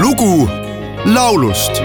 lugu laulust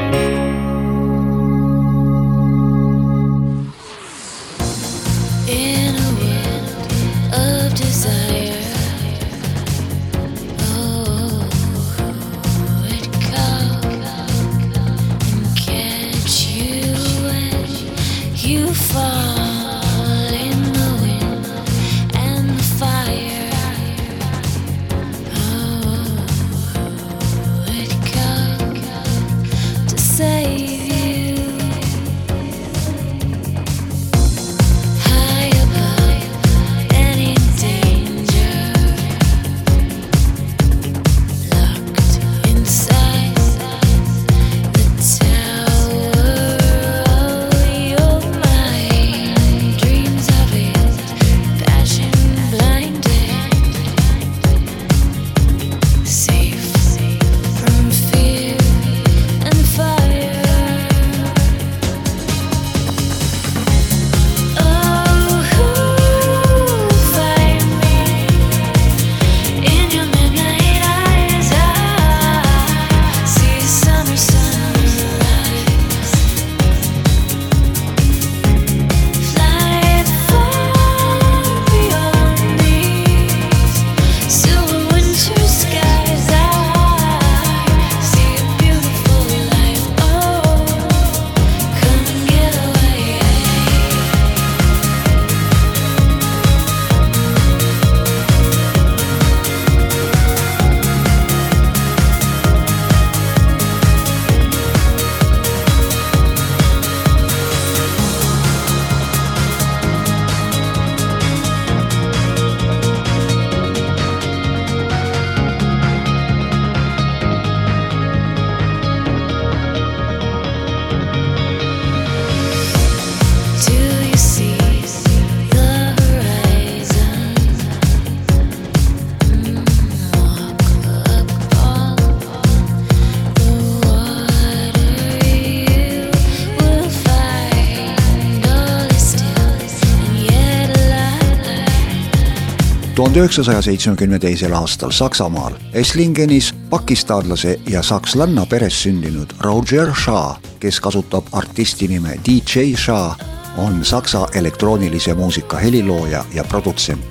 tuhande üheksasaja seitsmekümne teisel aastal Saksamaal Esslingenis pakistanlase ja sakslanna peres sündinud Roger Shah, kes kasutab artisti nime DJ Shah, on Saksa elektroonilise muusika helilooja ja produtsent,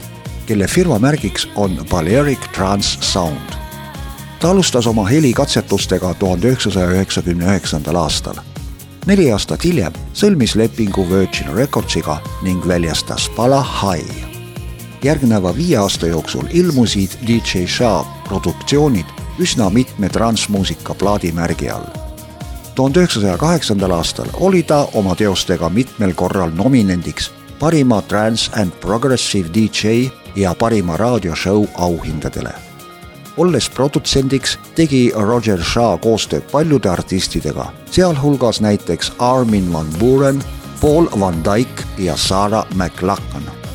kelle firma märgiks on Balearic Trance Sound. ta alustas oma helikatsetustega tuhande üheksasaja üheksakümne üheksandal aastal. neli aastat hiljem sõlmis lepingu Virgin Recordsiga ning väljastas pala High järgneva viie aasta jooksul ilmusid DJ Shah produktsioonid üsna mitme transmuusika plaadimärgi all. tuhande üheksasaja kaheksandal aastal oli ta oma teostega mitmel korral nominendiks parima trance and progressive DJ ja parima raadioshow auhindadele. olles produtsendiks tegi Roger Shah koostööd paljude artistidega, sealhulgas näiteks Armin van Buuren, Paul van Dyke ja Sarah McLachlan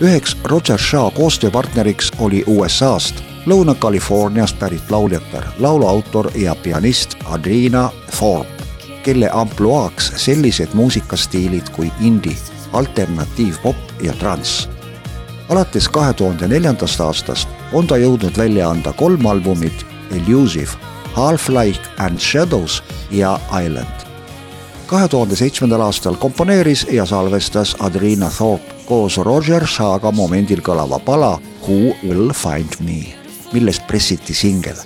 üheks Roger Shah koostööpartneriks oli USA-st Lõuna-Californiast pärit lauljatar, lauluautor ja pianist Adriana Thorpe, kelle ampluaaks sellised muusikastiilid kui indie, alternatiivpop ja trans. alates kahe tuhande neljandast aastast on ta jõudnud välja anda kolm albumit Elusive, Half-Life and Shadows ja Island kahe tuhande seitsmendal aastal komponeeris ja salvestas Adriana Thorpe koos Roger Shah'ga momendil kõlava pala Who will find me, millest pressiti singel.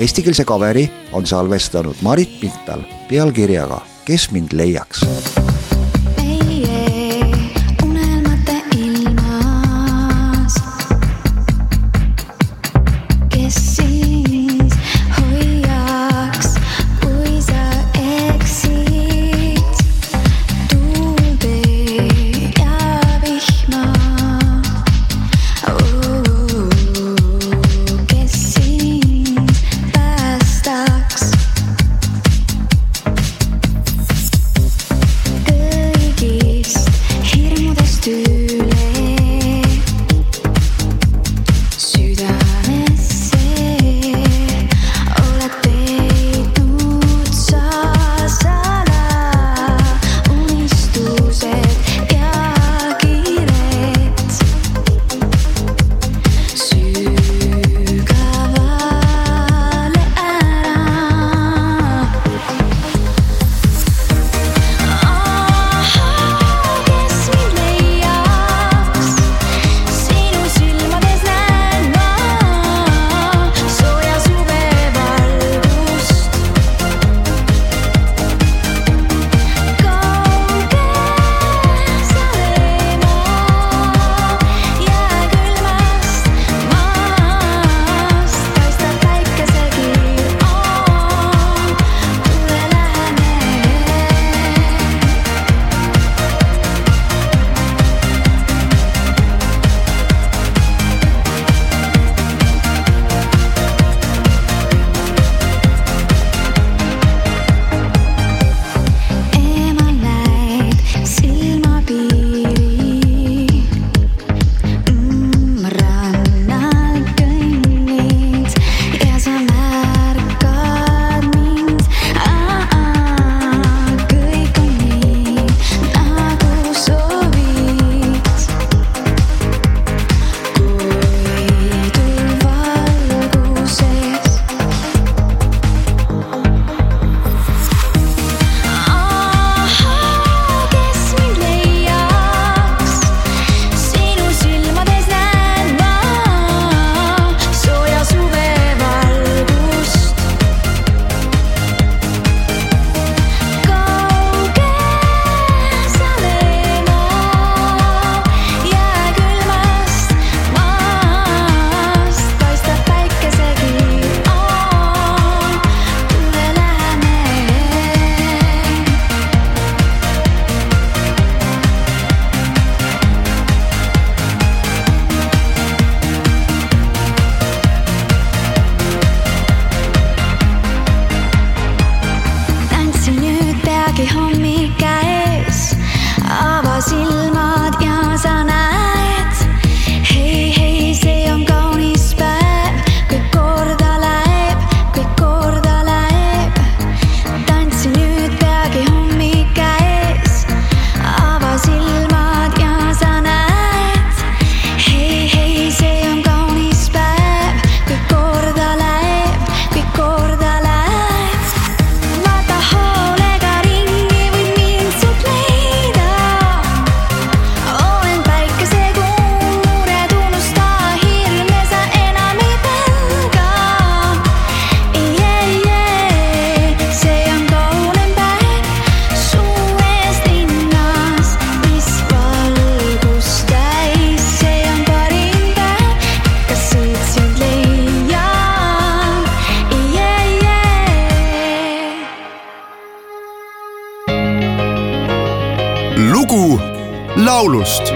Eestikeelse kaveri on salvestanud Marit Mintal pealkirjaga Kes mind leiaks laulust